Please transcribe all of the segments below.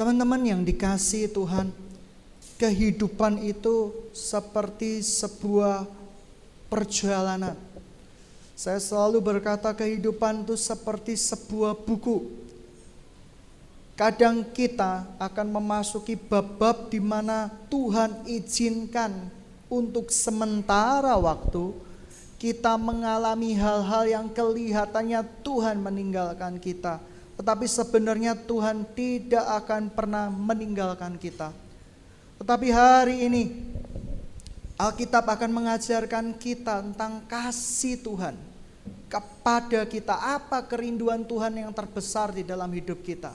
Teman-teman yang dikasih Tuhan, kehidupan itu seperti sebuah perjalanan. Saya selalu berkata kehidupan itu seperti sebuah buku. Kadang kita akan memasuki bab-bab di mana Tuhan izinkan untuk sementara waktu kita mengalami hal-hal yang kelihatannya Tuhan meninggalkan kita. Tetapi sebenarnya Tuhan tidak akan pernah meninggalkan kita. Tetapi hari ini Alkitab akan mengajarkan kita tentang kasih Tuhan kepada kita. Apa kerinduan Tuhan yang terbesar di dalam hidup kita.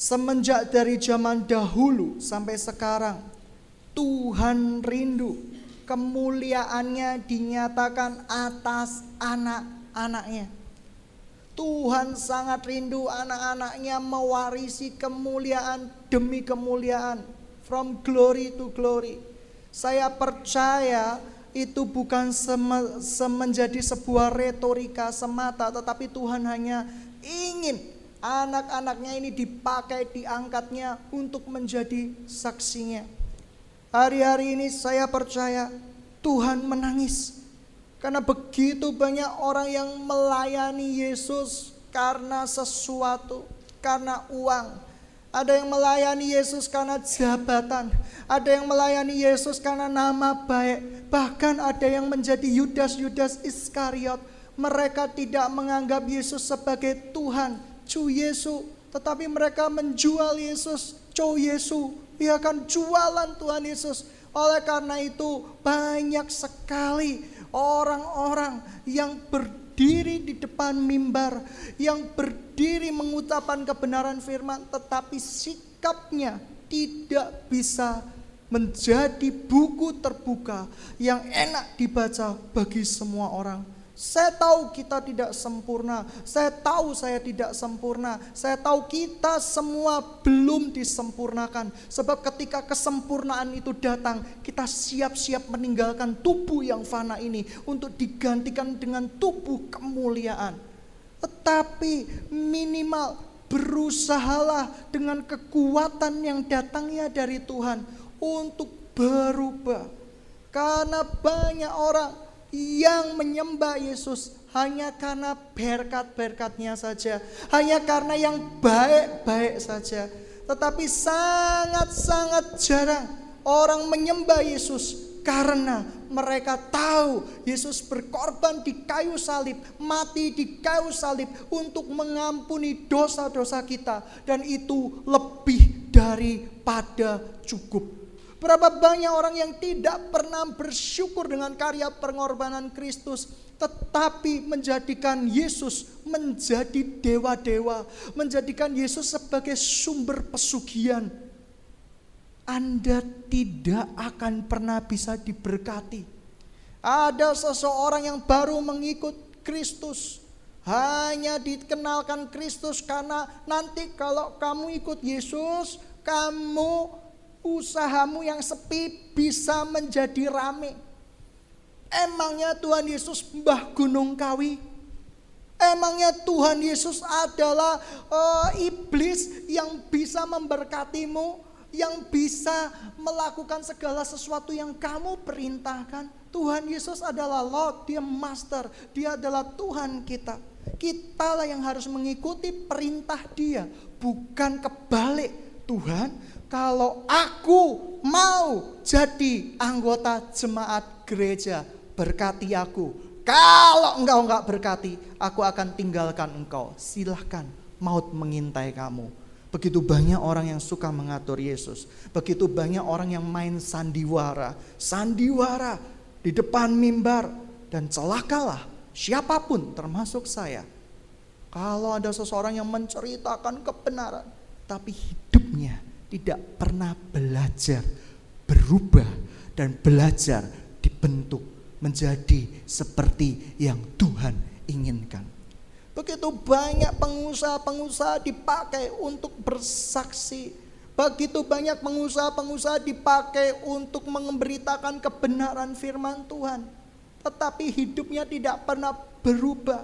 Semenjak dari zaman dahulu sampai sekarang, Tuhan rindu kemuliaannya dinyatakan atas anak-anaknya. Tuhan sangat rindu anak-anaknya mewarisi kemuliaan demi kemuliaan. From glory to glory. Saya percaya itu bukan semenjadi sebuah retorika semata. Tetapi Tuhan hanya ingin anak-anaknya ini dipakai, diangkatnya untuk menjadi saksinya. Hari-hari ini saya percaya Tuhan menangis karena begitu banyak orang yang melayani Yesus karena sesuatu, karena uang. Ada yang melayani Yesus karena jabatan, ada yang melayani Yesus karena nama baik, bahkan ada yang menjadi Yudas-Yudas Iskariot. Mereka tidak menganggap Yesus sebagai Tuhan, Cu Yesus, tetapi mereka menjual Yesus, Cu Yesus, ia akan jualan Tuhan Yesus. Oleh karena itu banyak sekali orang-orang yang berdiri di depan mimbar, yang berdiri mengucapkan kebenaran firman, tetapi sikapnya tidak bisa menjadi buku terbuka yang enak dibaca bagi semua orang. Saya tahu kita tidak sempurna. Saya tahu saya tidak sempurna. Saya tahu kita semua belum disempurnakan. Sebab ketika kesempurnaan itu datang, kita siap-siap meninggalkan tubuh yang fana ini untuk digantikan dengan tubuh kemuliaan. Tetapi minimal berusahalah dengan kekuatan yang datangnya dari Tuhan untuk berubah. Karena banyak orang yang menyembah Yesus hanya karena berkat-berkatnya saja, hanya karena yang baik-baik saja. Tetapi sangat-sangat jarang orang menyembah Yesus karena mereka tahu Yesus berkorban di kayu salib, mati di kayu salib untuk mengampuni dosa-dosa kita dan itu lebih daripada cukup. Berapa banyak orang yang tidak pernah bersyukur dengan karya pengorbanan Kristus, tetapi menjadikan Yesus menjadi dewa-dewa, menjadikan Yesus sebagai sumber pesugihan. Anda tidak akan pernah bisa diberkati. Ada seseorang yang baru mengikut Kristus, hanya dikenalkan Kristus karena nanti kalau kamu ikut Yesus, kamu usahamu yang sepi bisa menjadi rame. Emangnya Tuhan Yesus Mbah Gunung Kawi? Emangnya Tuhan Yesus adalah uh, iblis yang bisa memberkatimu, yang bisa melakukan segala sesuatu yang kamu perintahkan? Tuhan Yesus adalah Lord, dia master, dia adalah Tuhan kita. Kitalah yang harus mengikuti perintah dia, bukan kebalik. Tuhan, kalau aku mau jadi anggota jemaat gereja, berkati aku. Kalau engkau enggak berkati, aku akan tinggalkan engkau. Silahkan maut mengintai kamu. Begitu banyak orang yang suka mengatur Yesus. Begitu banyak orang yang main sandiwara. Sandiwara di depan mimbar. Dan celakalah siapa pun termasuk saya. Kalau ada seseorang yang menceritakan kebenaran. Tapi tidak pernah belajar berubah dan belajar dibentuk menjadi seperti yang Tuhan inginkan. Begitu banyak pengusaha-pengusaha dipakai untuk bersaksi. Begitu banyak pengusaha-pengusaha dipakai untuk memberitakan kebenaran firman Tuhan. Tetapi hidupnya tidak pernah berubah.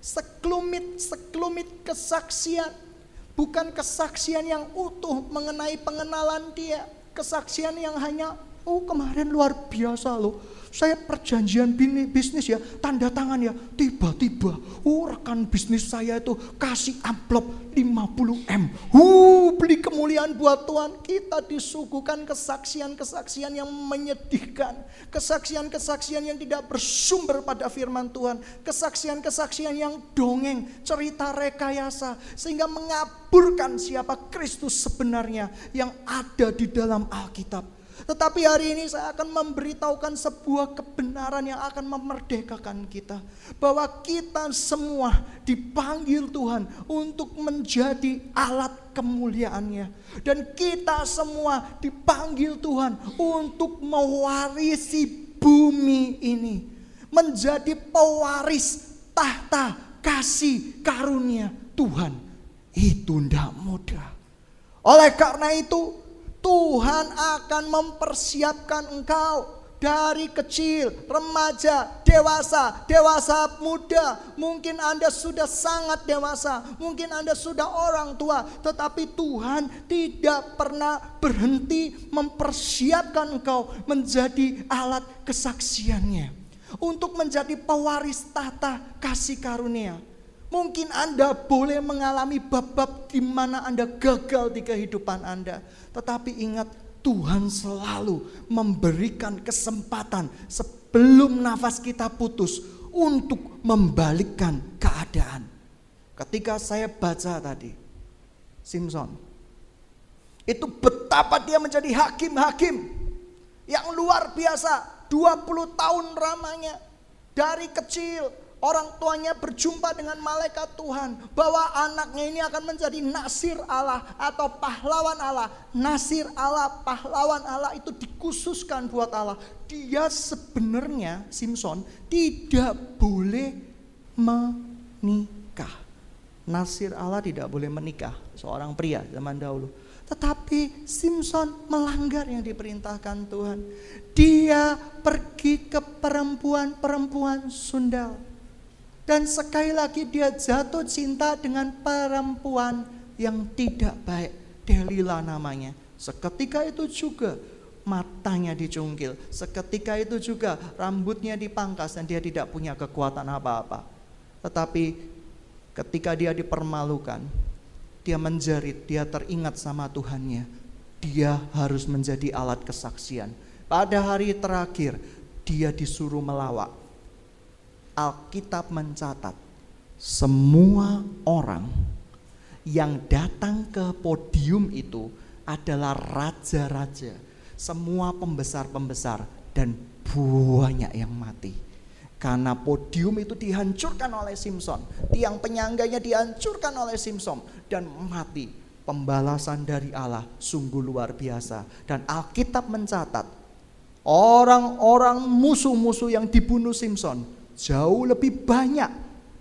Sekelumit-sekelumit kesaksian Bukan kesaksian yang utuh mengenai pengenalan dia. Kesaksian yang hanya, oh kemarin luar biasa loh saya perjanjian bisnis ya, tanda tangan ya. Tiba-tiba, oh rekan bisnis saya itu kasih amplop 50M. Uh, beli kemuliaan buat Tuhan. Kita disuguhkan kesaksian-kesaksian yang menyedihkan. Kesaksian-kesaksian yang tidak bersumber pada firman Tuhan. Kesaksian-kesaksian yang dongeng, cerita rekayasa. Sehingga mengaburkan siapa Kristus sebenarnya yang ada di dalam Alkitab. Tetapi hari ini saya akan memberitahukan sebuah kebenaran yang akan memerdekakan kita. Bahwa kita semua dipanggil Tuhan untuk menjadi alat kemuliaannya. Dan kita semua dipanggil Tuhan untuk mewarisi bumi ini. Menjadi pewaris tahta kasih karunia Tuhan. Itu tidak mudah. Oleh karena itu Tuhan akan mempersiapkan engkau dari kecil, remaja, dewasa, dewasa muda. Mungkin Anda sudah sangat dewasa, mungkin Anda sudah orang tua, tetapi Tuhan tidak pernah berhenti mempersiapkan engkau menjadi alat kesaksiannya. Untuk menjadi pewaris tata kasih karunia. Mungkin Anda boleh mengalami bab-bab di mana Anda gagal di kehidupan Anda. Tetapi ingat Tuhan selalu memberikan kesempatan sebelum nafas kita putus untuk membalikkan keadaan. Ketika saya baca tadi, Simpson, itu betapa dia menjadi hakim-hakim yang luar biasa. 20 tahun ramanya dari kecil orang tuanya berjumpa dengan malaikat Tuhan bahwa anaknya ini akan menjadi nasir Allah atau pahlawan Allah. Nasir Allah, pahlawan Allah itu dikhususkan buat Allah. Dia sebenarnya Simpson tidak boleh menikah. Nasir Allah tidak boleh menikah, seorang pria zaman dahulu. Tetapi Simpson melanggar yang diperintahkan Tuhan. Dia pergi ke perempuan-perempuan sundal dan sekali lagi dia jatuh cinta dengan perempuan yang tidak baik. Delila namanya. Seketika itu juga matanya dicungkil. Seketika itu juga rambutnya dipangkas dan dia tidak punya kekuatan apa-apa. Tetapi ketika dia dipermalukan, dia menjerit, dia teringat sama Tuhannya. Dia harus menjadi alat kesaksian. Pada hari terakhir, dia disuruh melawak. Alkitab mencatat semua orang yang datang ke podium itu adalah raja-raja, semua pembesar-pembesar dan banyak yang mati. Karena podium itu dihancurkan oleh Simpson, tiang penyangganya dihancurkan oleh Simpson dan mati. Pembalasan dari Allah sungguh luar biasa dan Alkitab mencatat orang-orang musuh-musuh yang dibunuh Simpson jauh lebih banyak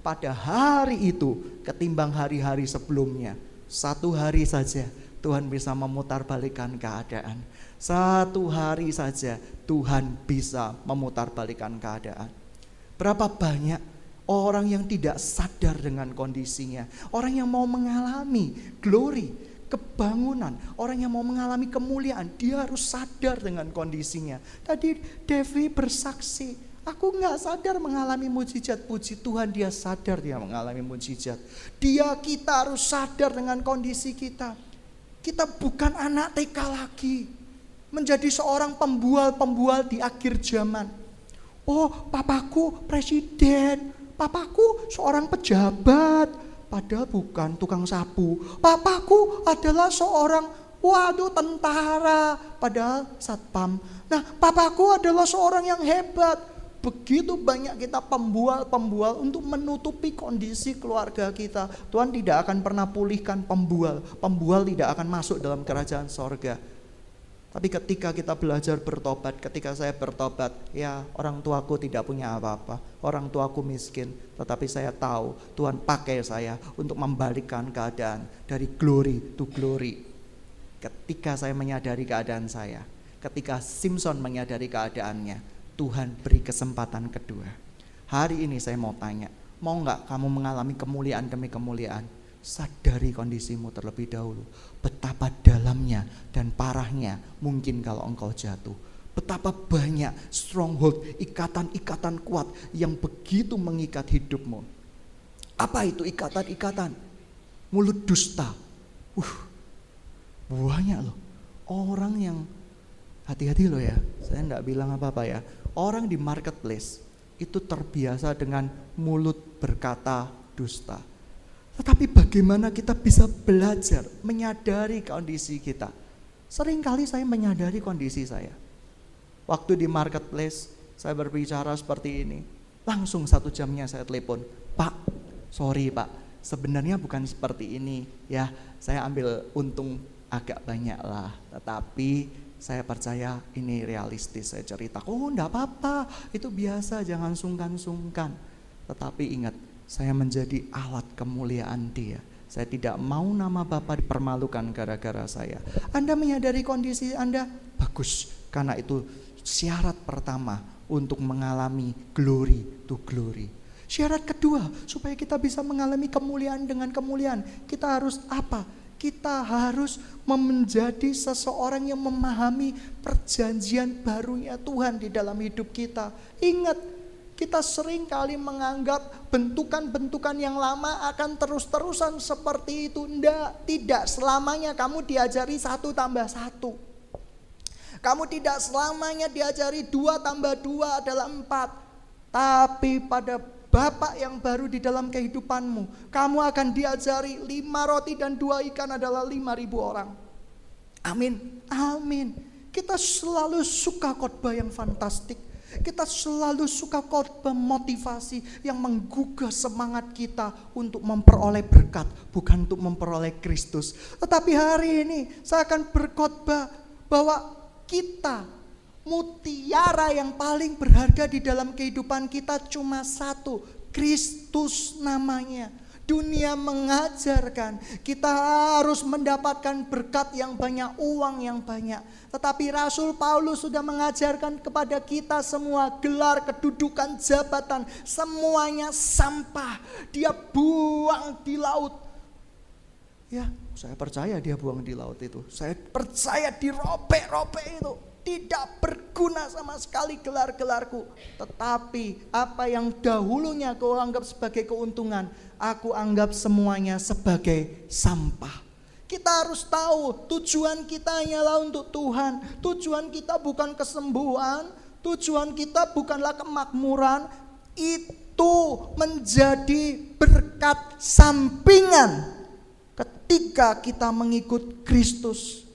pada hari itu ketimbang hari-hari sebelumnya. Satu hari saja Tuhan bisa memutarbalikkan keadaan. Satu hari saja Tuhan bisa memutarbalikkan keadaan. Berapa banyak orang yang tidak sadar dengan kondisinya, orang yang mau mengalami glory, kebangunan, orang yang mau mengalami kemuliaan, dia harus sadar dengan kondisinya. Tadi Devi bersaksi, Aku nggak sadar mengalami mujizat. Puji Tuhan dia sadar dia mengalami mujizat. Dia kita harus sadar dengan kondisi kita. Kita bukan anak TK lagi. Menjadi seorang pembual-pembual di akhir zaman. Oh papaku presiden. Papaku seorang pejabat. Padahal bukan tukang sapu. Papaku adalah seorang waduh tentara. Padahal satpam. Nah papaku adalah seorang yang hebat Begitu banyak kita pembual-pembual untuk menutupi kondisi keluarga kita. Tuhan tidak akan pernah pulihkan pembual. Pembual tidak akan masuk dalam kerajaan sorga. Tapi ketika kita belajar bertobat, ketika saya bertobat, ya orang tuaku tidak punya apa-apa, orang tuaku miskin, tetapi saya tahu Tuhan pakai saya untuk membalikkan keadaan dari glory to glory. Ketika saya menyadari keadaan saya, ketika Simpson menyadari keadaannya, Tuhan beri kesempatan kedua. Hari ini saya mau tanya, mau nggak kamu mengalami kemuliaan demi kemuliaan? sadari kondisimu terlebih dahulu. Betapa dalamnya dan parahnya mungkin kalau engkau jatuh. Betapa banyak stronghold, ikatan-ikatan kuat yang begitu mengikat hidupmu. Apa itu ikatan-ikatan? Mulut dusta. Uh, banyak loh. Orang yang hati-hati loh ya. Saya enggak bilang apa-apa ya. Orang di marketplace itu terbiasa dengan mulut berkata dusta. Tetapi bagaimana kita bisa belajar menyadari kondisi kita? Seringkali saya menyadari kondisi saya Waktu di marketplace saya berbicara seperti ini. Langsung satu jamnya saya telepon. Pak, sorry pak, sebenarnya bukan seperti ini. Ya, saya ambil untung agak banyak lah. Tetapi saya percaya ini realistis. Saya cerita, oh enggak apa-apa, itu biasa, jangan sungkan-sungkan. Tetapi ingat, saya menjadi alat kemuliaan dia. Saya tidak mau nama Bapak dipermalukan gara-gara saya. Anda menyadari kondisi Anda? Bagus, karena itu syarat pertama untuk mengalami glory to glory. Syarat kedua, supaya kita bisa mengalami kemuliaan dengan kemuliaan, kita harus apa? Kita harus menjadi seseorang yang memahami perjanjian barunya Tuhan di dalam hidup kita. Ingat, kita sering kali menganggap bentukan-bentukan yang lama akan terus-terusan seperti itu. Tidak, tidak selamanya kamu diajari satu tambah satu. Kamu tidak selamanya diajari dua tambah dua adalah empat. Tapi pada Bapak yang baru di dalam kehidupanmu, kamu akan diajari lima roti dan dua ikan adalah lima ribu orang. Amin, amin. Kita selalu suka khotbah yang fantastik. Kita selalu suka khotbah motivasi yang menggugah semangat kita untuk memperoleh berkat, bukan untuk memperoleh Kristus. Tetapi hari ini saya akan berkhotbah bahwa kita mutiara yang paling berharga di dalam kehidupan kita cuma satu, Kristus namanya. Dunia mengajarkan kita harus mendapatkan berkat yang banyak, uang yang banyak. Tetapi Rasul Paulus sudah mengajarkan kepada kita semua gelar, kedudukan, jabatan, semuanya sampah. Dia buang di laut. Ya, saya percaya dia buang di laut itu. Saya percaya dirobek-robek itu. Tidak berguna sama sekali gelar-gelarku. Tetapi apa yang dahulunya kau anggap sebagai keuntungan, aku anggap semuanya sebagai sampah. Kita harus tahu tujuan kita hanyalah untuk Tuhan. Tujuan kita bukan kesembuhan, tujuan kita bukanlah kemakmuran. Itu menjadi berkat sampingan ketika kita mengikut Kristus.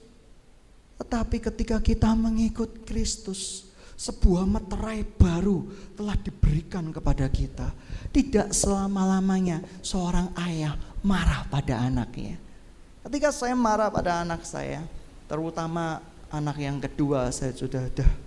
Tetapi ketika kita mengikut Kristus, sebuah meterai baru telah diberikan kepada kita. Tidak selama-lamanya seorang ayah marah pada anaknya. Ketika saya marah pada anak saya, terutama anak yang kedua, saya sudah dah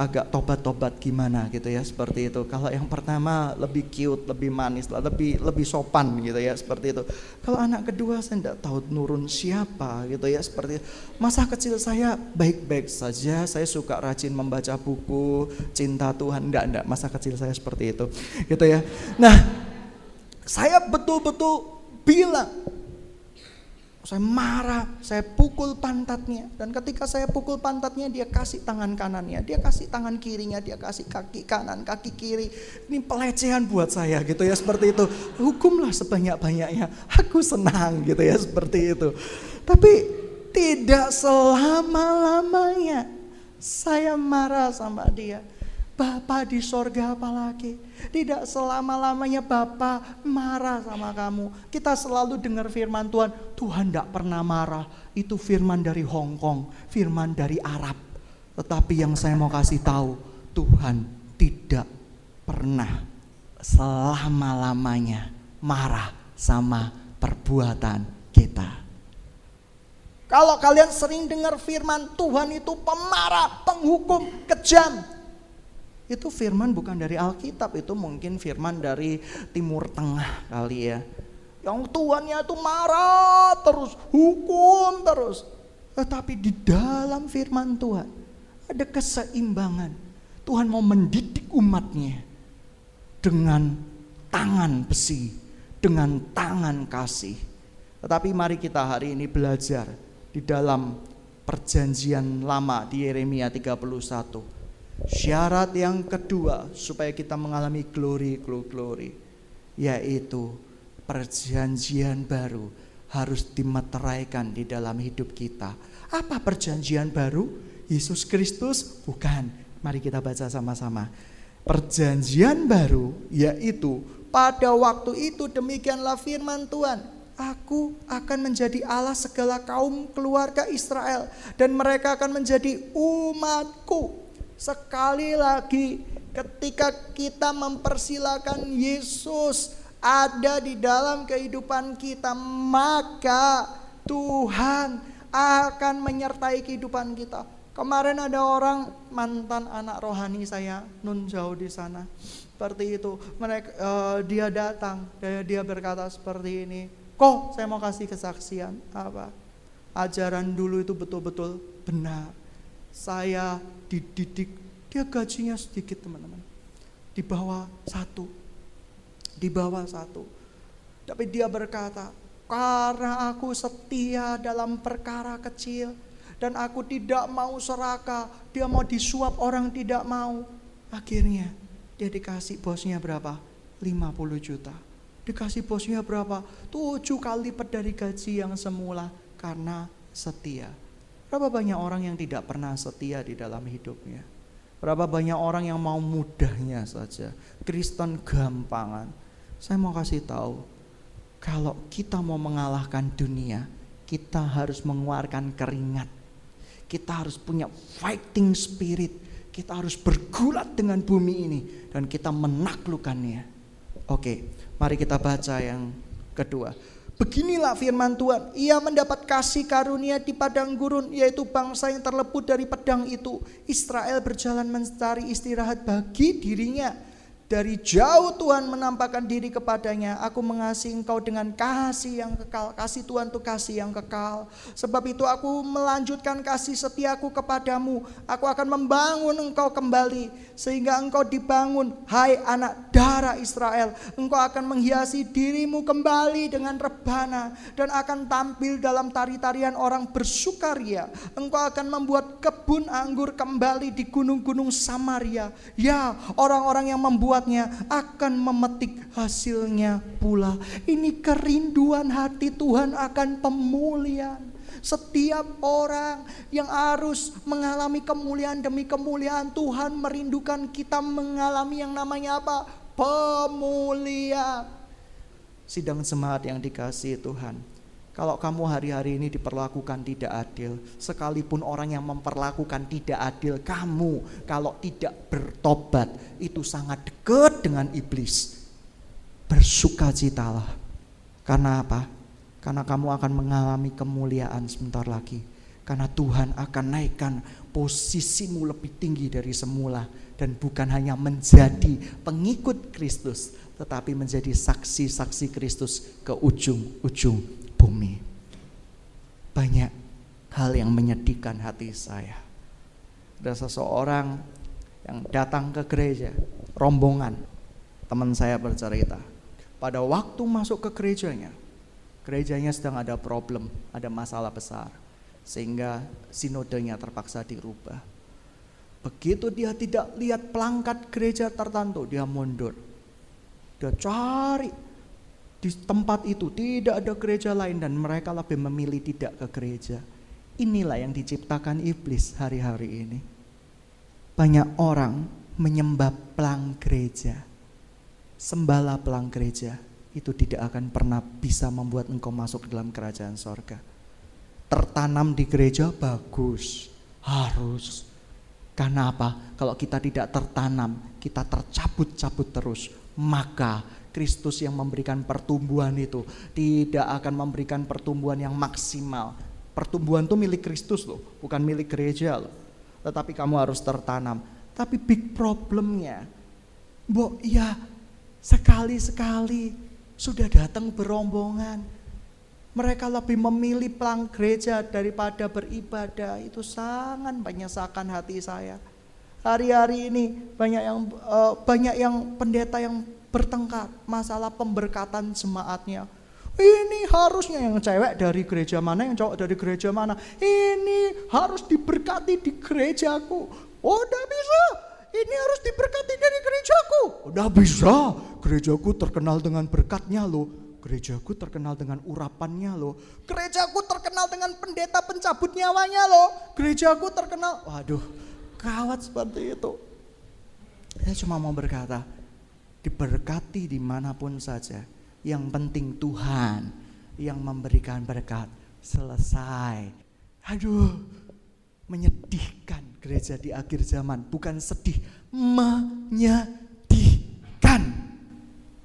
agak tobat-tobat gimana gitu ya seperti itu. Kalau yang pertama lebih cute, lebih manis, lebih lebih sopan gitu ya seperti itu. Kalau anak kedua saya tidak tahu nurun siapa gitu ya seperti itu. Masa kecil saya baik-baik saja, saya suka rajin membaca buku, cinta Tuhan. Enggak, enggak, masa kecil saya seperti itu. Gitu ya. Nah, saya betul-betul bilang saya marah, saya pukul pantatnya. Dan ketika saya pukul pantatnya, dia kasih tangan kanannya, dia kasih tangan kirinya, dia kasih kaki kanan, kaki kiri. Ini pelecehan buat saya gitu ya, seperti itu. Hukumlah sebanyak-banyaknya, aku senang gitu ya, seperti itu. Tapi tidak selama-lamanya saya marah sama dia. Bapak di sorga apalagi. Tidak selama-lamanya Bapak marah sama kamu. Kita selalu dengar firman Tuhan. Tuhan tidak pernah marah. Itu firman dari Hong Kong. Firman dari Arab. Tetapi yang saya mau kasih tahu. Tuhan tidak pernah selama-lamanya marah sama perbuatan kita. Kalau kalian sering dengar firman Tuhan itu pemarah, penghukum, kejam. Itu firman bukan dari Alkitab, itu mungkin firman dari Timur Tengah kali ya. Yang tuannya itu marah terus, hukum terus. Tetapi di dalam firman Tuhan ada keseimbangan. Tuhan mau mendidik umatnya dengan tangan besi, dengan tangan kasih. Tetapi mari kita hari ini belajar di dalam perjanjian lama di Yeremia 31. Syarat yang kedua supaya kita mengalami glory, glory, glory yaitu perjanjian baru harus dimeteraikan di dalam hidup kita. Apa perjanjian baru? Yesus Kristus? Bukan. Mari kita baca sama-sama. Perjanjian baru yaitu pada waktu itu demikianlah firman Tuhan. Aku akan menjadi Allah segala kaum keluarga Israel dan mereka akan menjadi umatku. Sekali lagi ketika kita mempersilahkan Yesus ada di dalam kehidupan kita, maka Tuhan akan menyertai kehidupan kita. Kemarin ada orang mantan anak rohani saya nun jauh di sana. Seperti itu. Mereka uh, dia datang dia berkata seperti ini. Kok saya mau kasih kesaksian apa? Ajaran dulu itu betul-betul benar. Saya dididik dia gajinya sedikit teman-teman. Di bawah satu di bawah satu. Tapi dia berkata, karena aku setia dalam perkara kecil dan aku tidak mau serakah, dia mau disuap orang tidak mau. Akhirnya dia dikasih bosnya berapa? 50 juta. Dikasih bosnya berapa? Tujuh kali lipat dari gaji yang semula karena setia. Berapa banyak orang yang tidak pernah setia di dalam hidupnya? Berapa banyak orang yang mau mudahnya saja? Kristen gampangan. Saya mau kasih tahu, kalau kita mau mengalahkan dunia, kita harus mengeluarkan keringat. Kita harus punya fighting spirit. Kita harus bergulat dengan bumi ini dan kita menaklukkannya. Oke, mari kita baca yang kedua. Beginilah firman Tuhan, ia mendapat kasih karunia di padang gurun, yaitu bangsa yang terleput dari pedang itu. Israel berjalan mencari istirahat bagi dirinya dari jauh Tuhan menampakkan diri kepadanya. Aku mengasihi engkau dengan kasih yang kekal. Kasih Tuhan itu kasih yang kekal. Sebab itu aku melanjutkan kasih setiaku kepadamu. Aku akan membangun engkau kembali. Sehingga engkau dibangun. Hai anak darah Israel. Engkau akan menghiasi dirimu kembali dengan rebana. Dan akan tampil dalam tari-tarian orang bersukaria. Engkau akan membuat kebun anggur kembali di gunung-gunung Samaria. Ya orang-orang yang membuat membuatnya akan memetik hasilnya pula. Ini kerinduan hati Tuhan akan pemulihan. Setiap orang yang harus mengalami kemuliaan demi kemuliaan Tuhan merindukan kita mengalami yang namanya apa? Pemulihan. Sidang semangat yang dikasih Tuhan kalau kamu hari-hari ini diperlakukan tidak adil, sekalipun orang yang memperlakukan tidak adil kamu, kalau tidak bertobat, itu sangat dekat dengan iblis. Bersukacitalah. Karena apa? Karena kamu akan mengalami kemuliaan sebentar lagi. Karena Tuhan akan naikkan posisimu lebih tinggi dari semula dan bukan hanya menjadi pengikut Kristus, tetapi menjadi saksi-saksi Kristus ke ujung-ujung bumi. Banyak hal yang menyedihkan hati saya. Ada seseorang yang datang ke gereja, rombongan. Teman saya bercerita, pada waktu masuk ke gerejanya, gerejanya sedang ada problem, ada masalah besar. Sehingga sinodenya terpaksa dirubah. Begitu dia tidak lihat pelangkat gereja tertentu, dia mundur. Dia cari di tempat itu tidak ada gereja lain dan mereka lebih memilih tidak ke gereja. Inilah yang diciptakan iblis hari-hari ini. Banyak orang menyembah pelang gereja. Sembala pelang gereja itu tidak akan pernah bisa membuat engkau masuk dalam kerajaan sorga. Tertanam di gereja bagus, harus. Karena apa? Kalau kita tidak tertanam, kita tercabut-cabut terus, maka Kristus yang memberikan pertumbuhan itu tidak akan memberikan pertumbuhan yang maksimal. Pertumbuhan itu milik Kristus loh, bukan milik gereja loh. Tetapi kamu harus tertanam. Tapi big problemnya, Mbok ya sekali-sekali sudah datang berombongan. Mereka lebih memilih pelang gereja daripada beribadah. Itu sangat menyesakkan hati saya. Hari-hari ini banyak yang uh, banyak yang pendeta yang bertengkar masalah pemberkatan jemaatnya. Ini harusnya yang cewek dari gereja mana, yang cowok dari gereja mana. Ini harus diberkati di gerejaku. Oh, udah bisa. Ini harus diberkati dari gerejaku. Udah bisa. Gerejaku terkenal dengan berkatnya loh. Gerejaku terkenal dengan urapannya loh. Gerejaku terkenal dengan pendeta pencabut nyawanya loh. Gerejaku terkenal. Waduh, kawat seperti itu. Saya cuma mau berkata, diberkati di mana pun saja yang penting Tuhan yang memberikan berkat. Selesai. Aduh, menyedihkan gereja di akhir zaman. Bukan sedih, menyedihkan.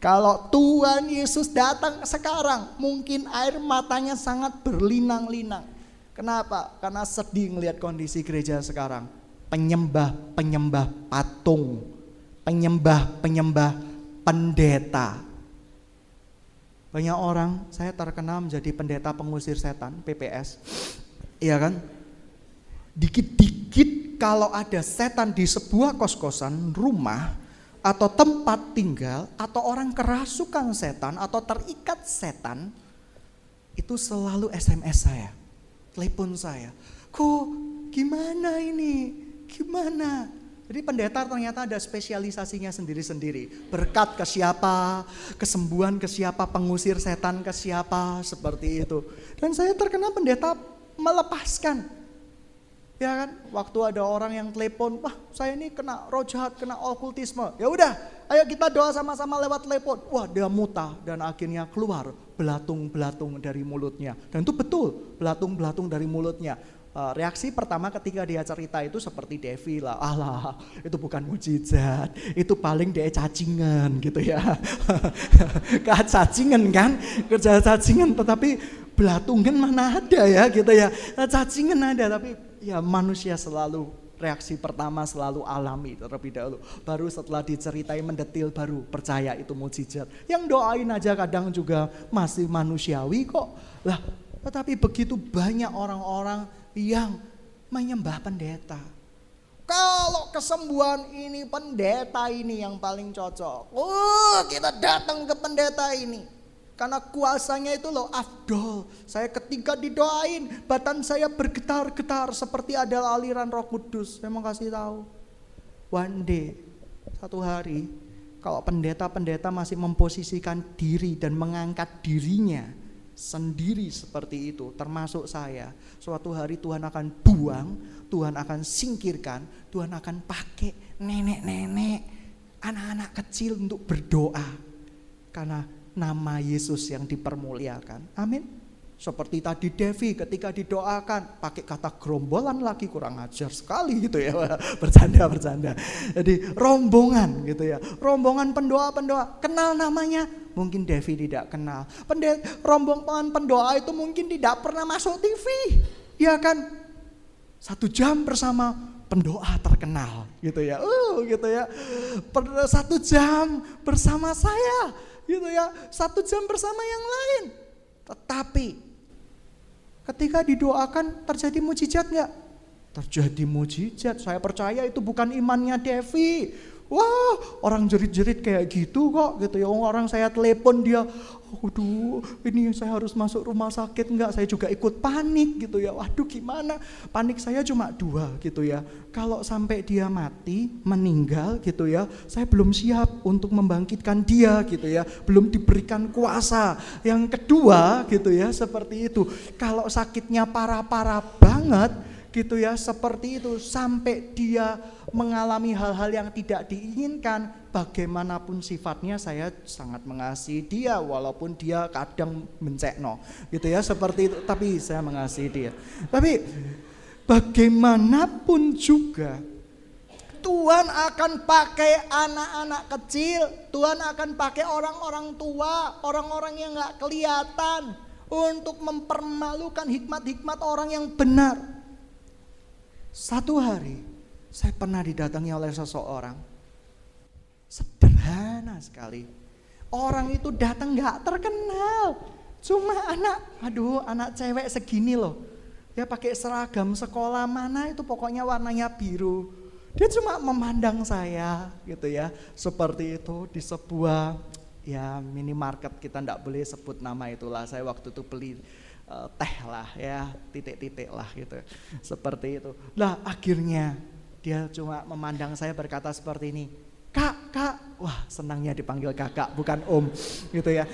Kalau Tuhan Yesus datang sekarang, mungkin air matanya sangat berlinang-linang. Kenapa? Karena sedih melihat kondisi gereja sekarang. Penyembah-penyembah patung, penyembah-penyembah pendeta, banyak orang, saya terkenal menjadi pendeta pengusir setan, PPS. Iya kan? Dikit-dikit kalau ada setan di sebuah kos-kosan, rumah, atau tempat tinggal, atau orang kerasukan setan, atau terikat setan, itu selalu SMS saya, telepon saya. Kok gimana ini? Gimana? Jadi pendeta ternyata ada spesialisasinya sendiri-sendiri. Berkat ke siapa, kesembuhan ke siapa, pengusir setan ke siapa, seperti itu. Dan saya terkena pendeta melepaskan. Ya kan, waktu ada orang yang telepon, wah saya ini kena roh jahat, kena okultisme. Ya udah, ayo kita doa sama-sama lewat telepon. Wah dia muta dan akhirnya keluar belatung-belatung dari mulutnya. Dan itu betul, belatung-belatung dari mulutnya. Eh, reaksi pertama ketika dia cerita itu seperti Devi lah, Allah itu bukan mujizat, itu paling dia cacingan gitu ya. cacingan kan, kerja cacingan tetapi belatungan mana ada ya gitu ya. Cacingan ada tapi ya manusia selalu reaksi pertama selalu alami terlebih dahulu. Baru setelah diceritai mendetil baru percaya itu mujizat. Yang doain aja kadang juga masih manusiawi kok. Lah, tetapi begitu banyak orang-orang yang menyembah pendeta. Kalau kesembuhan ini pendeta ini yang paling cocok. Oh, kita datang ke pendeta ini. Karena kuasanya itu loh afdol. Saya ketika didoain, badan saya bergetar-getar seperti ada aliran roh kudus. Mau kasih tahu. One day, satu hari, kalau pendeta-pendeta masih memposisikan diri dan mengangkat dirinya sendiri seperti itu, termasuk saya. Suatu hari Tuhan akan buang, Tuhan akan singkirkan, Tuhan akan pakai nenek-nenek, anak-anak kecil untuk berdoa. Karena nama Yesus yang dipermuliakan. Amin. Seperti tadi Devi ketika didoakan pakai kata gerombolan lagi kurang ajar sekali gitu ya. Bercanda bercanda. Jadi rombongan gitu ya. Rombongan pendoa-pendoa. Kenal namanya? Mungkin Devi tidak kenal. Pendet, rombongan pendoa itu mungkin tidak pernah masuk TV. Ya kan? Satu jam bersama pendoa terkenal gitu ya. Uh gitu ya. Satu jam bersama saya gitu ya. Satu jam bersama yang lain. Tetapi Ketika didoakan terjadi mujizat nggak? Terjadi mujizat. Saya percaya itu bukan imannya Devi. Wah, orang jerit-jerit kayak gitu kok gitu ya. Orang saya telepon dia, waduh ini saya harus masuk rumah sakit enggak, saya juga ikut panik gitu ya. Waduh gimana, panik saya cuma dua gitu ya. Kalau sampai dia mati, meninggal gitu ya, saya belum siap untuk membangkitkan dia gitu ya. Belum diberikan kuasa. Yang kedua gitu ya, seperti itu. Kalau sakitnya parah-parah banget, gitu ya seperti itu sampai dia mengalami hal-hal yang tidak diinginkan bagaimanapun sifatnya saya sangat mengasihi dia walaupun dia kadang mencekno gitu ya seperti itu tapi saya mengasihi dia tapi bagaimanapun juga Tuhan akan pakai anak-anak kecil, Tuhan akan pakai orang-orang tua, orang-orang yang nggak kelihatan untuk mempermalukan hikmat-hikmat orang yang benar. Satu hari saya pernah didatangi oleh seseorang. Sederhana sekali. Orang itu datang nggak terkenal. Cuma anak, aduh anak cewek segini loh. Dia pakai seragam sekolah mana itu pokoknya warnanya biru. Dia cuma memandang saya gitu ya. Seperti itu di sebuah ya minimarket kita ndak boleh sebut nama itulah. Saya waktu itu beli uh, teh lah ya, titik-titik lah gitu. Seperti itu. Lah akhirnya dia cuma memandang saya berkata seperti ini. Kak, kak, wah senangnya dipanggil kakak bukan om gitu ya.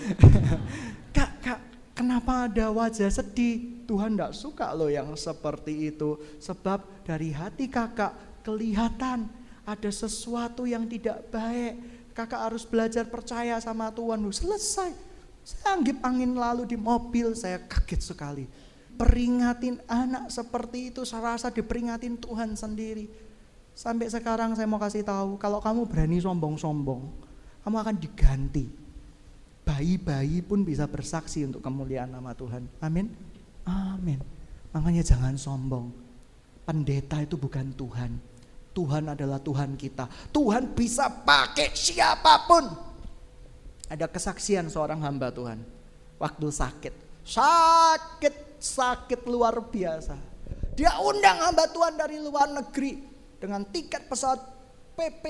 kak, kak, kenapa ada wajah sedih? Tuhan tidak suka loh yang seperti itu. Sebab dari hati kakak kelihatan ada sesuatu yang tidak baik. Kakak harus belajar percaya sama Tuhan. Selesai. Saya anggap angin lalu di mobil, saya kaget sekali. Peringatin anak seperti itu, saya rasa diperingatin Tuhan sendiri. Sampai sekarang saya mau kasih tahu, kalau kamu berani sombong-sombong, kamu akan diganti. Bayi-bayi pun bisa bersaksi untuk kemuliaan nama Tuhan. Amin. Amin. Makanya jangan sombong. Pendeta itu bukan Tuhan. Tuhan adalah Tuhan kita. Tuhan bisa pakai siapa pun. Ada kesaksian seorang hamba Tuhan. Waktu sakit. Sakit, sakit luar biasa. Dia undang hamba Tuhan dari luar negeri dengan tiket pesawat PP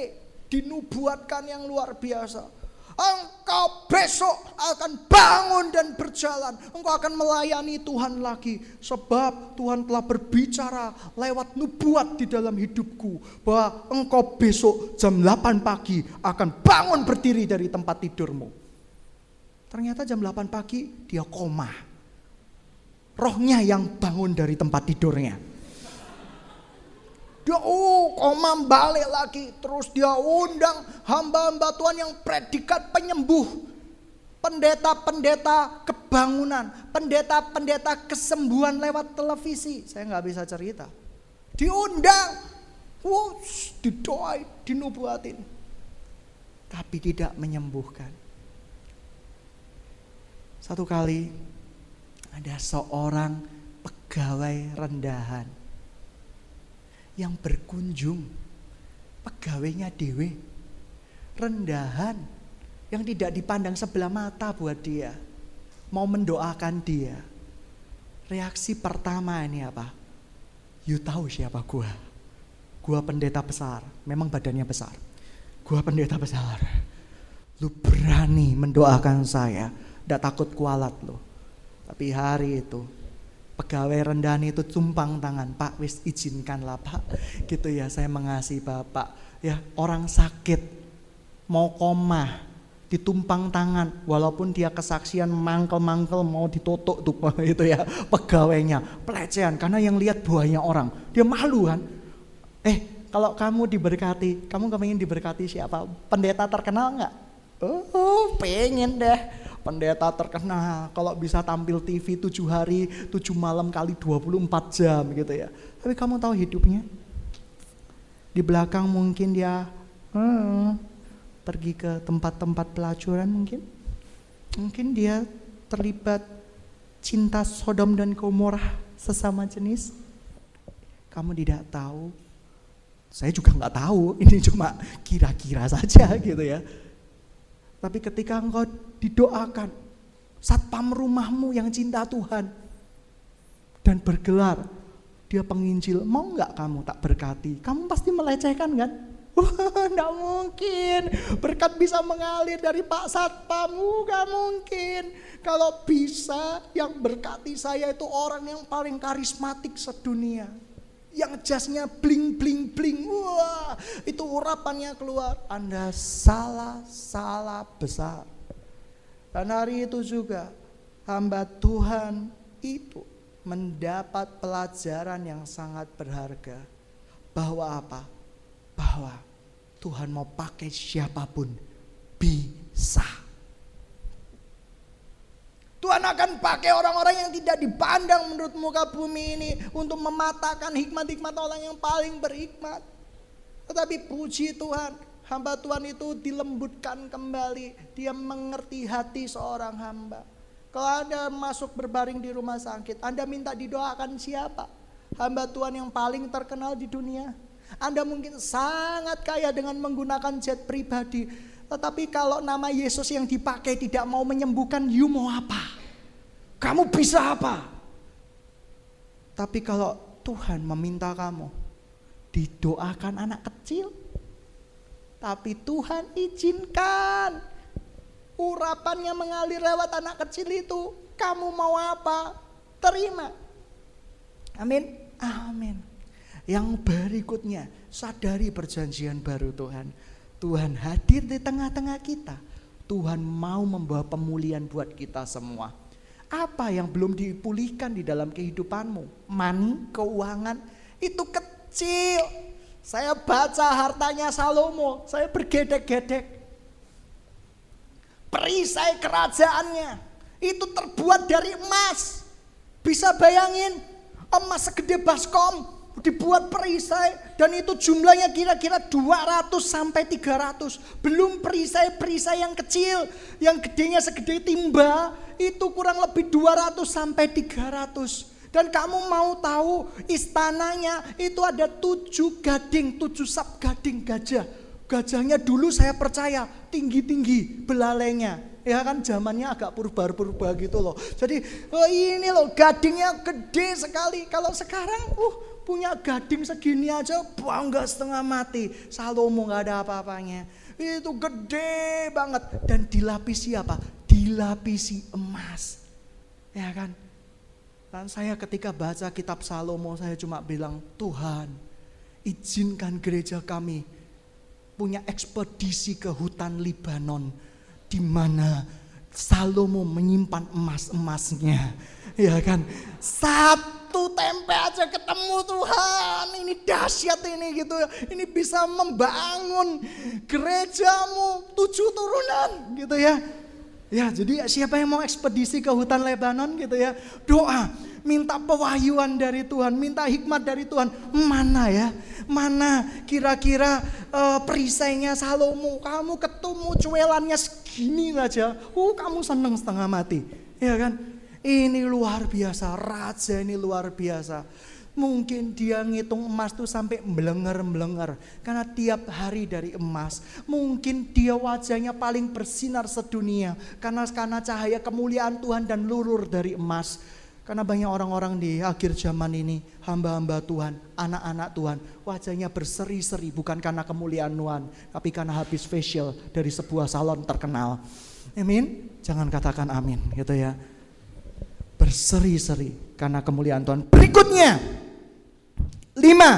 dinubuatkan yang luar biasa. Engkau besok akan bangun dan berjalan. Engkau akan melayani Tuhan lagi. Sebab Tuhan telah berbicara lewat nubuat di dalam hidupku. Bahwa engkau besok jam 8 pagi akan bangun berdiri dari tempat tidurmu. Ternyata jam 8 pagi dia koma. Rohnya yang bangun dari tempat tidurnya. Dia oh komam balik lagi. Terus dia undang hamba-hamba Tuhan yang predikat penyembuh. Pendeta-pendeta kebangunan. Pendeta-pendeta kesembuhan lewat televisi. Saya nggak bisa cerita. Diundang. Wush, didoai, dinubuatin. Tapi tidak menyembuhkan. Satu kali ada seorang pegawai rendahan yang berkunjung. Pegawainya dewe rendahan yang tidak dipandang sebelah mata buat dia. Mau mendoakan dia. Reaksi pertama ini apa? You tahu siapa gua? Gua pendeta besar. Memang badannya besar. Gua pendeta besar. Lu berani mendoakan saya? Tidak takut kualat lo tapi hari itu pegawai rendahan itu tumpang tangan. Pak wis izinkanlah Pak. Gitu ya saya mengasihi Bapak. Ya orang sakit mau koma ditumpang tangan. Walaupun dia kesaksian mangkel-mangkel mau ditutup tuh itu ya pegawainya. Pelecehan karena yang lihat buahnya orang. Dia malu kan eh kalau kamu diberkati kamu kepengen diberkati siapa? Pendeta terkenal nggak? Oh pengen deh pendeta terkenal. Kalau bisa tampil TV tujuh hari tujuh malam kali 24 jam gitu ya. Tapi kamu tahu hidupnya? Di belakang mungkin dia hmm, pergi ke tempat-tempat pelacuran mungkin. Mungkin dia terlibat cinta Sodom dan Gomorrah sesama jenis. Kamu tidak tahu. Saya juga nggak tahu. Ini cuma kira-kira saja gitu ya tapi ketika engkau didoakan, satpam rumahmu yang cinta Tuhan dan bergelar, dia penginjil, mau nggak kamu tak berkati? Kamu pasti melecehkan kan? Wah, mungkin. Berkat bisa mengalir dari Pak Satpam, enggak mungkin. Kalau bisa, yang berkati saya itu orang yang paling karismatik sedunia yang jasnya bling bling bling. Wah itu urapannya keluar. Anda salah salah besar. Dan hari itu juga hamba Tuhan itu mendapat pelajaran yang sangat berharga. Bahwa apa? Bahwa Tuhan mau pakai siapa pun bisa Tuhan akan pakai orang-orang yang tidak dipandang menurut muka bumi ini untuk mematahkan hikmat-hikmat orang yang paling berhikmat. Tetapi puji Tuhan, hamba Tuhan itu dilembutkan kembali. Dia mengerti hati seorang hamba. Kalau Anda masuk berbaring di rumah sakit, Anda minta didoakan siapa? Hamba Tuhan yang paling terkenal di dunia. Anda mungkin sangat kaya dengan menggunakan jet pribadi, tetapi kalau nama Yesus yang dipakai tidak mau menyembuhkan, you mau apa? Kamu bisa apa? Tapi kalau Tuhan meminta kamu didoakan anak kecil, tapi Tuhan izinkan. urapannya mengalir lewat anak kecil itu. Kamu mau apa? Terima. Amin. Amin. Yang berikutnya, sadari perjanjian baru Tuhan. Tuhan hadir di tengah-tengah kita. Tuhan mau membawa pemulihan buat kita semua. Apa yang belum dipulihkan di dalam kehidupanmu? Money, keuangan, itu kecil. Saya baca hartanya Salomo, saya bergedek-gedek. Perisai kerajaannya itu terbuat dari emas. Bisa bayangin emas segede baskom dibuat perisai dan itu jumlahnya kira-kira 200 sampai 300. Belum perisai-perisai yang kecil, yang gedenya segede timba, itu kurang lebih 200 sampai 300. Dan kamu mau tahu istananya itu ada tujuh gading, tujuh sab gading gajah. Gajahnya dulu saya percaya tinggi-tinggi belalainya. Ya kan zamannya agak purba-purba gitu loh. Jadi oh ini loh gadingnya gede sekali. Kalau sekarang uh punya gading segini aja bangga setengah mati. Salomo nggak ada apa-apanya. Itu gede banget dan dilapisi apa? Dilapisi emas. Ya kan? Dan saya ketika baca kitab Salomo saya cuma bilang, Tuhan izinkan gereja kami punya ekspedisi ke hutan Libanon di mana Salomo menyimpan emas-emasnya. Ya kan? Satu tempe aja ketemu Tuhan. Ini dahsyat ini gitu ya. Ini bisa membangun gerejamu tujuh turunan gitu ya. Ya, jadi siapa yang mau ekspedisi ke hutan Lebanon gitu ya? Doa minta pewahyuan dari Tuhan, minta hikmat dari Tuhan. Mana ya? Mana kira-kira uh, perisainya Salomo? Kamu ketemu cuelannya segini saja. Uh, kamu seneng setengah mati. Ya kan? Ini luar biasa, raja ini luar biasa. Mungkin dia ngitung emas tuh sampai melenger-melenger. Karena tiap hari dari emas. Mungkin dia wajahnya paling bersinar sedunia. Karena karena cahaya kemuliaan Tuhan dan lurur dari emas. Karena banyak orang-orang di akhir zaman ini, hamba-hamba Tuhan, anak-anak Tuhan, wajahnya berseri-seri bukan karena kemuliaan Tuhan, tapi karena habis facial dari sebuah salon terkenal. Amin. Jangan katakan amin, gitu ya. Berseri-seri karena kemuliaan Tuhan. Berikutnya, lima,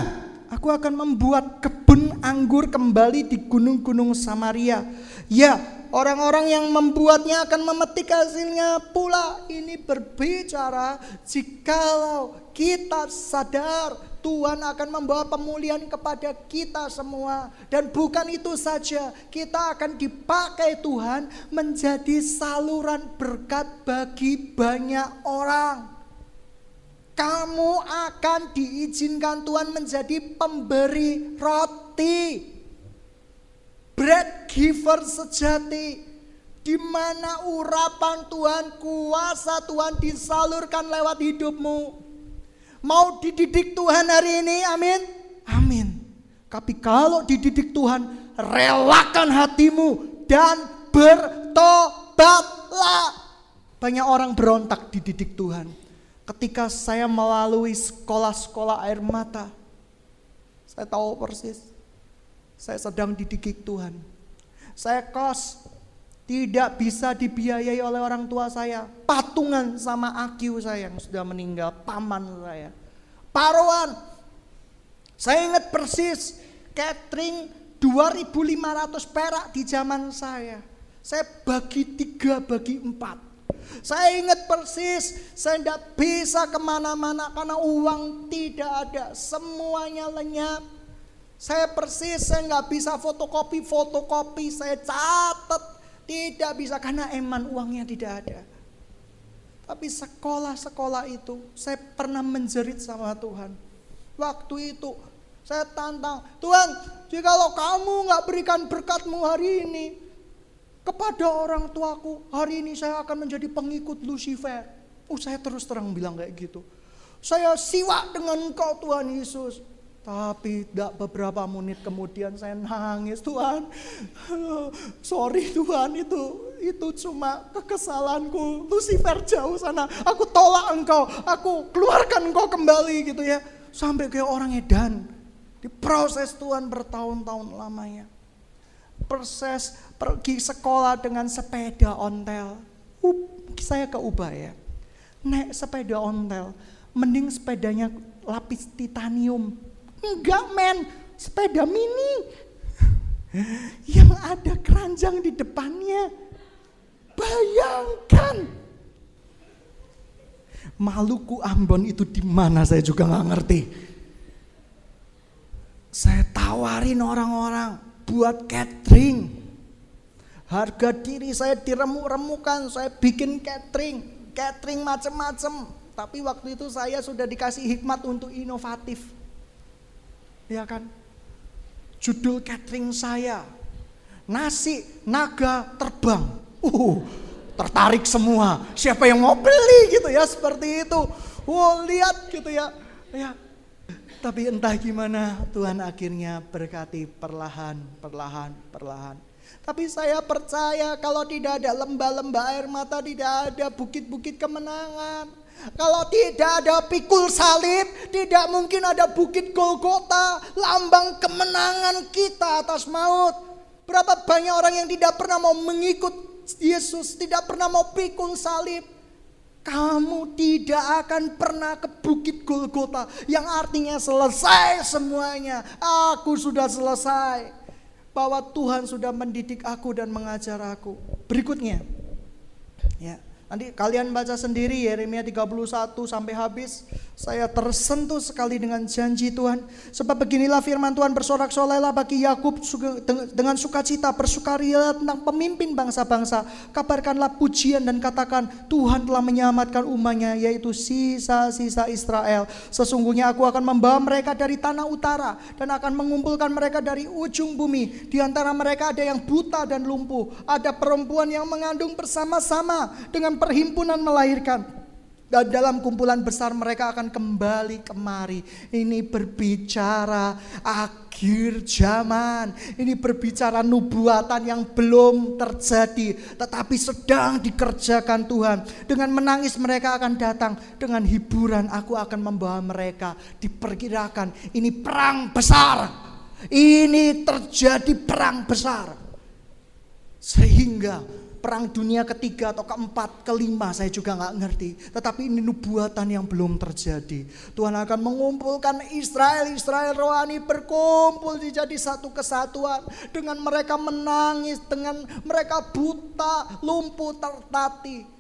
aku akan membuat kebun anggur kembali di gunung-gunung Samaria. Ya, Orang-orang yang membuatnya akan memetik hasilnya pula. Ini berbicara jikalau kita sadar Tuhan akan membawa pemulihan kepada kita semua. Dan bukan itu saja, kita akan dipakai Tuhan menjadi saluran berkat bagi banyak orang. Kamu akan diizinkan Tuhan menjadi pemberi roti bread giver sejati di mana urapan Tuhan, kuasa Tuhan disalurkan lewat hidupmu. Mau dididik Tuhan hari ini, amin. Amin. Tapi kalau dididik Tuhan, relakan hatimu dan bertobatlah. Banyak orang berontak dididik Tuhan. Ketika saya melalui sekolah-sekolah air mata, saya tahu persis saya sedang dididik Tuhan. Saya kos tidak bisa dibiayai oleh orang tua saya. Patungan sama akiu saya yang sudah meninggal, paman saya. Paruan. Saya ingat persis catering 2500 perak di zaman saya. Saya bagi tiga, bagi empat. Saya ingat persis, saya tidak bisa ke mana-mana karena uang tidak ada. Semuanya lenyap. Saya persis, saya nggak bisa fotokopi, fotokopi, saya catat. Tidak bisa karena eman uangnya tidak ada. Tapi sekolah-sekolah itu saya pernah menjerit sama Tuhan. Waktu itu saya tantang, Tuhan jikalau kamu nggak berikan berkatmu hari ini kepada orang tuaku, hari ini saya akan menjadi pengikut Lucifer. Oh saya terus terang bilang kayak gitu. Saya siwak dengan engkau Tuhan Yesus. Tapi tidak beberapa menit kemudian saya nangis, Tuhan. Sorry Tuhan itu itu cuma kekesalanku. Lucifer jauh sana. Aku tolak engkau, aku keluarkan engkau kembali gitu ya. Sampai kayak orang edan. Diproses Tuhan bertahun-tahun lamanya. proses pergi sekolah dengan sepeda ontel. Uh, saya ke Ubaya. Naik sepeda ontel, mending sepedanya lapis titanium. Enggak men, sepeda mini. Yang ada keranjang di depannya. Bayangkan. Maluku Ambon itu di mana saya juga nggak ngerti. Saya tawarin orang-orang buat catering. Harga diri saya diremuk-remukan, saya bikin catering, catering macem-macem. Tapi waktu itu saya sudah dikasih hikmat untuk inovatif. Ya kan? Judul catering saya, nasi naga terbang. Uh, tertarik semua. Siapa yang mau beli gitu ya seperti itu. Wow, lihat gitu ya. Ya. Tapi entah gimana Tuhan akhirnya berkati perlahan, perlahan, perlahan. Tapi saya percaya kalau tidak ada lembah-lembah air mata, tidak ada bukit-bukit kemenangan. Kalau tidak ada pikul salib, tidak mungkin ada bukit Golgota, lambang kemenangan kita atas maut. Berapa banyak orang yang tidak pernah mau mengikut Yesus, tidak pernah mau pikul salib. Kamu tidak akan pernah ke bukit Golgota yang artinya selesai semuanya. Aku sudah selesai bahwa Tuhan sudah mendidik aku dan mengajar aku. Berikutnya, ya, Nanti kalian baca sendiri Yeremia 31 sampai habis. Saya tersentuh sekali dengan janji Tuhan. Sebab beginilah firman Tuhan bersorak-sorailah bagi Yakub dengan sukacita bersukaria tentang pemimpin bangsa-bangsa. Kabarkanlah pujian dan katakan Tuhan telah menyelamatkan umatnya yaitu sisa-sisa Israel. Sesungguhnya aku akan membawa mereka dari tanah utara dan akan mengumpulkan mereka dari ujung bumi. Di antara mereka ada yang buta dan lumpuh. Ada perempuan yang mengandung bersama-sama dengan perhimpunan melahirkan. Dan dalam kumpulan besar mereka akan kembali kemari. Ini berbicara akhir zaman. Ini berbicara nubuatan yang belum terjadi. Tetapi sedang dikerjakan Tuhan. Dengan menangis mereka akan datang. Dengan hiburan aku akan membawa mereka. Diperkirakan ini perang besar. Ini terjadi perang besar. Sehingga perang dunia ketiga atau keempat, kelima saya juga nggak ngerti. Tetapi ini nubuatan yang belum terjadi. Tuhan akan mengumpulkan Israel, Israel rohani berkumpul jadi satu kesatuan. Dengan mereka menangis, dengan mereka buta, lumpuh, tertati.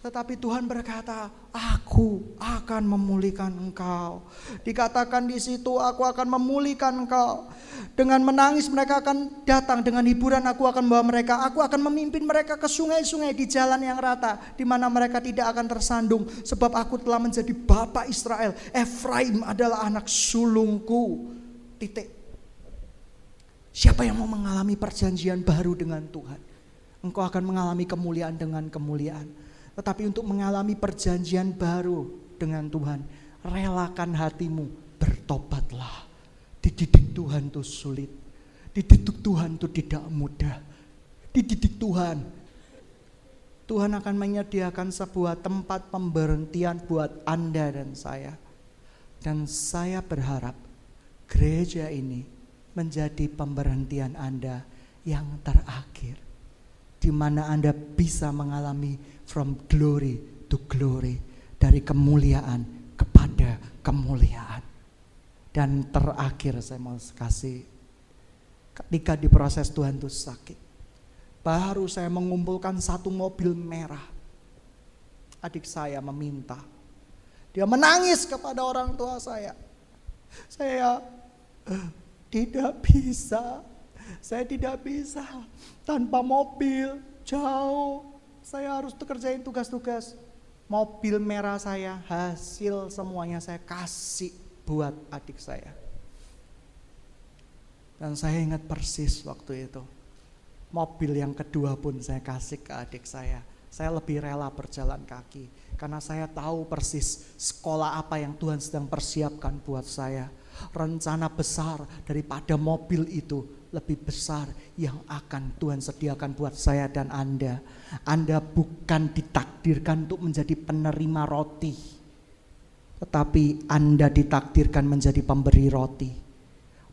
Tetapi Tuhan berkata, aku akan memulihkan engkau. Dikatakan di situ, aku akan memulihkan engkau. Dengan menangis mereka akan datang, dengan hiburan aku akan membawa mereka. Aku akan memimpin mereka ke sungai-sungai di jalan yang rata. Di mana mereka tidak akan tersandung. Sebab aku telah menjadi bapak Israel. Efraim adalah anak sulungku. Titik. Siapa yang mau mengalami perjanjian baru dengan Tuhan? Engkau akan mengalami kemuliaan dengan kemuliaan tetapi untuk mengalami perjanjian baru dengan Tuhan, relakan hatimu, bertobatlah. Dididik Tuhan itu sulit. Dididik Tuhan itu tidak mudah. Dididik Tuhan. Tuhan akan menyediakan sebuah tempat pemberhentian buat Anda dan saya. Dan saya berharap gereja ini menjadi pemberhentian Anda yang terakhir. Di mana Anda bisa mengalami from glory to glory, dari kemuliaan kepada kemuliaan. Dan terakhir saya mau kasih, ketika di proses Tuhan itu sakit, baru saya mengumpulkan satu mobil merah. Adik saya meminta, dia menangis kepada orang tua saya. Saya tidak bisa, saya tidak bisa tanpa mobil jauh saya harus kerjain tugas-tugas. Mobil merah saya, hasil semuanya saya kasih buat adik saya. Dan saya ingat persis waktu itu. Mobil yang kedua pun saya kasih ke adik saya. Saya lebih rela berjalan kaki. Karena saya tahu persis sekolah apa yang Tuhan sedang persiapkan buat saya. Rencana besar daripada mobil itu lebih besar yang akan Tuhan sediakan buat saya dan Anda. Anda bukan ditakdirkan untuk menjadi penerima roti, tetapi Anda ditakdirkan menjadi pemberi roti.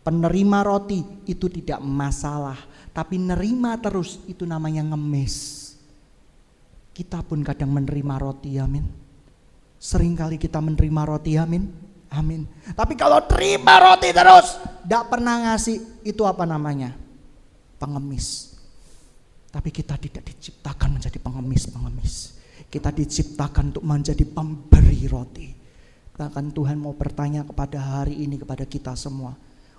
Penerima roti itu tidak masalah, tapi nerima terus itu namanya ngemis. Kita pun kadang menerima roti, amin. Seringkali kita menerima roti, amin. Amin. Tapi kalau terima roti terus, tidak pernah ngasih, itu apa namanya? Pengemis. Tapi kita tidak diciptakan menjadi pengemis-pengemis. Kita diciptakan untuk menjadi pemberi roti. Bahkan Tuhan mau bertanya kepada hari ini kepada kita semua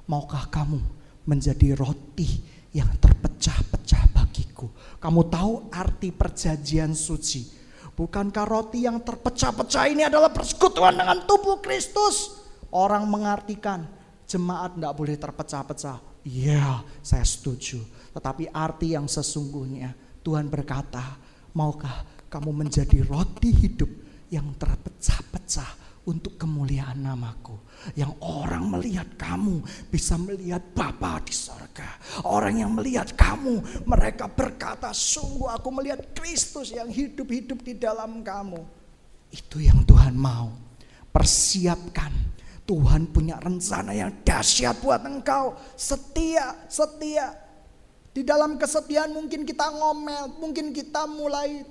maukah kamu menjadi roti yang terpecah-pecah bagiku? Kamu tahu arti perjanjian suci? Bukankah roti yang terpecah-pecah ini adalah persekutuan dengan tubuh Kristus? Orang mengartikan jemaat tidak boleh terpecah-pecah. Iya, saya setuju. Tetapi arti yang sesungguhnya Tuhan berkata, maukah kamu menjadi roti hidup yang terpecah-pecah untuk kemuliaan namaku. Yang orang melihat kamu bisa melihat Bapa di sorga. Orang yang melihat kamu mereka berkata sungguh aku melihat Kristus yang hidup-hidup di dalam kamu. Itu yang Tuhan mau. Persiapkan. Tuhan punya rencana yang dahsyat buat engkau. Setia, setia. Di dalam kesetiaan mungkin kita ngomel, mungkin kita mulai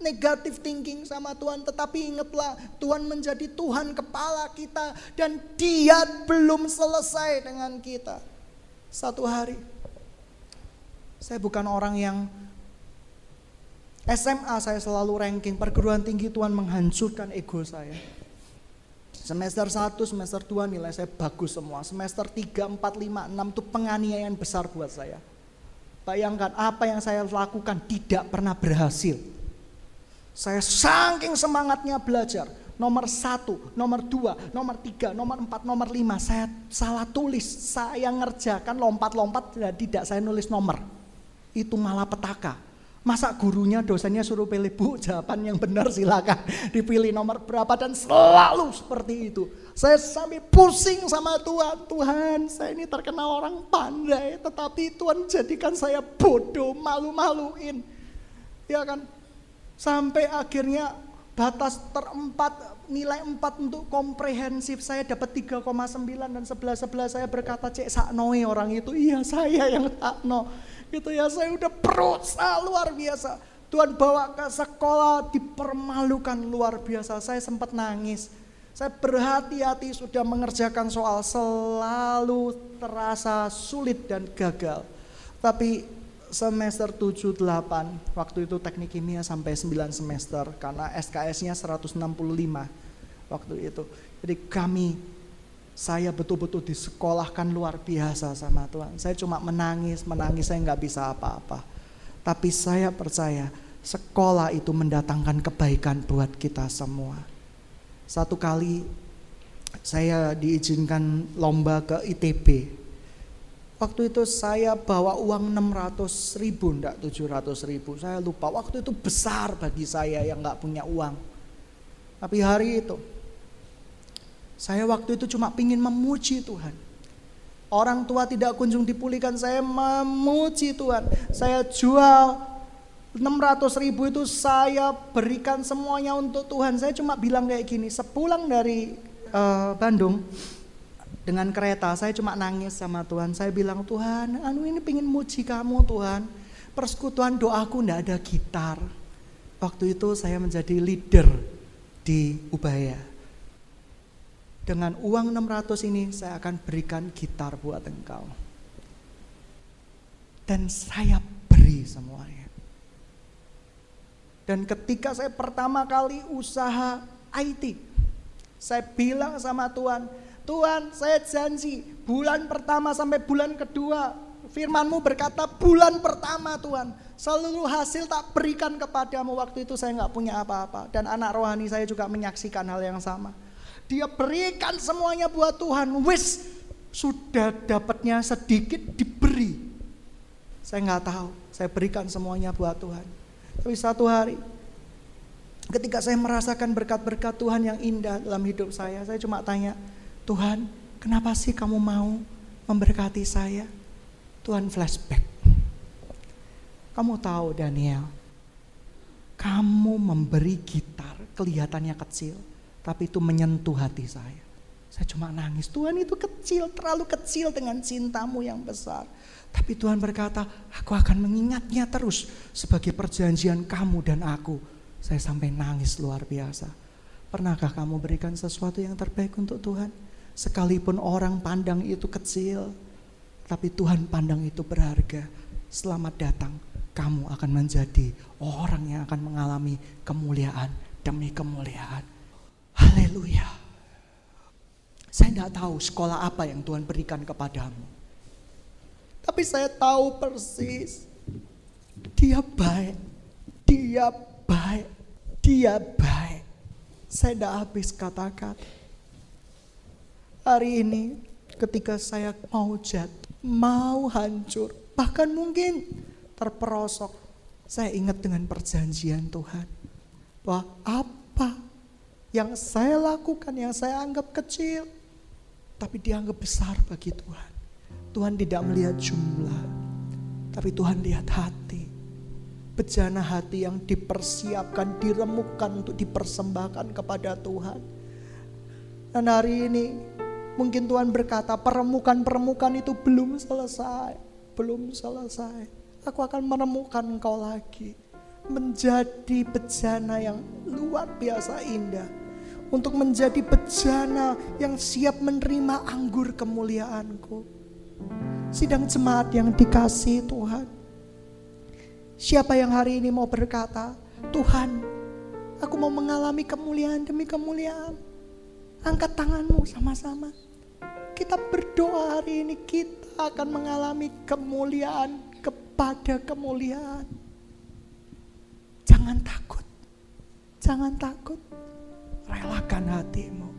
negatif thinking sama Tuhan. Tetapi ingatlah Tuhan menjadi Tuhan kepala kita. Dan dia belum selesai dengan kita. Satu hari. Saya bukan orang yang SMA saya selalu ranking. Perguruan tinggi Tuhan menghancurkan ego saya. Semester 1, semester 2 nilai saya bagus semua. Semester 3, 4, 5, 6 itu penganiayaan besar buat saya. Bayangkan apa yang saya lakukan tidak pernah berhasil saya saking semangatnya belajar. Nomor satu, nomor dua, nomor tiga, nomor empat, nomor lima. Saya salah tulis. Saya ngerjakan lompat-lompat dan tidak saya nulis nomor. Itu malah petaka. Masa gurunya dosennya suruh pilih bu jawaban yang benar silakan dipilih nomor berapa dan selalu seperti itu. Saya sampai pusing sama Tuhan. Tuhan saya ini terkenal orang pandai tetapi Tuhan jadikan saya bodoh malu-maluin. Ya kan Sampai akhirnya batas terempat nilai empat untuk komprehensif saya dapat 3,9 dan sebelah sebelah saya berkata cek saknoe orang itu. Iya saya yang sakno. Gitu ya saya udah berusaha luar biasa. Tuhan bawa ke sekolah dipermalukan luar biasa. Saya sempat nangis. Saya berhati-hati sudah mengerjakan soal selalu terasa sulit dan gagal. Tapi semester 7 8 waktu itu teknik kimia sampai 9 semester karena SKS-nya 165 waktu itu. Jadi kami saya betul-betul disekolahkan luar biasa sama Tuhan. Saya cuma menangis, menangis saya nggak bisa apa-apa. Tapi saya percaya sekolah itu mendatangkan kebaikan buat kita semua. Satu kali saya diizinkan lomba ke ITB Waktu itu saya bawa uang 600 ribu, enggak 700 ribu. Saya lupa, waktu itu besar bagi saya yang enggak punya uang. Tapi hari itu, saya waktu itu cuma pingin memuji Tuhan. Orang tua tidak kunjung dipulihkan, saya memuji Tuhan. Saya jual 600 ribu itu saya berikan semuanya untuk Tuhan. Saya cuma bilang kayak gini, sepulang dari uh, Bandung, dengan kereta saya cuma nangis sama Tuhan. Saya bilang Tuhan anu ini pengen muji kamu Tuhan. Persekutuan doaku ndak ada gitar. Waktu itu saya menjadi leader di Ubaya. Dengan uang 600 ini saya akan berikan gitar buat engkau. Dan saya beri semuanya. Dan ketika saya pertama kali usaha IT saya bilang sama Tuhan Tuhan saya janji bulan pertama sampai bulan kedua firmanmu berkata bulan pertama Tuhan seluruh hasil tak berikan kepadamu. Waktu itu saya nggak punya apa-apa dan anak rohani saya juga menyaksikan hal yang sama. Dia berikan semuanya buat Tuhan. Wis sudah dapatnya sedikit diberi. Saya nggak tahu saya berikan semuanya buat Tuhan. Tapi satu hari ketika saya merasakan berkat-berkat Tuhan yang indah dalam hidup saya saya cuma tanya Tuhan, kenapa sih kamu mau memberkati saya? Tuhan flashback. Kamu tahu Daniel, kamu memberi gitar kelihatannya kecil, tapi itu menyentuh hati saya. Saya cuma nangis. Tuhan itu kecil, terlalu kecil dengan cintamu yang besar. Tapi Tuhan berkata, aku akan mengingatnya terus sebagai perjanjian kamu dan aku. Saya sampai nangis luar biasa. Pernahkah kamu berikan sesuatu yang terbaik untuk Tuhan? Sekalipun orang pandang itu kecil, tapi Tuhan pandang itu berharga. Selamat datang, kamu akan menjadi orang yang akan mengalami kemuliaan demi kemuliaan. Haleluya. Saya tidak tahu sekolah apa yang Tuhan berikan kepadamu. Tapi saya tahu persis. Dia baik. Dia baik. Dia baik. Saya tidak habis katakan. Hari ini ketika saya mau jatuh, mau hancur, bahkan mungkin terperosok, saya ingat dengan perjanjian Tuhan. Bahwa apa yang saya lakukan, yang saya anggap kecil, tapi dianggap besar bagi Tuhan. Tuhan tidak melihat jumlah, tapi Tuhan lihat hati. Bejana hati yang dipersiapkan, diremukkan untuk dipersembahkan kepada Tuhan. Dan hari ini mungkin Tuhan berkata peremukan-peremukan itu belum selesai. Belum selesai. Aku akan menemukan engkau lagi. Menjadi bejana yang luar biasa indah untuk menjadi bejana yang siap menerima anggur kemuliaanku. Sidang jemaat yang dikasih Tuhan. Siapa yang hari ini mau berkata, Tuhan, aku mau mengalami kemuliaan demi kemuliaan. Angkat tanganmu sama-sama. Kita berdoa hari ini kita akan mengalami kemuliaan kepada kemuliaan. Jangan takut. Jangan takut relakan hatimu.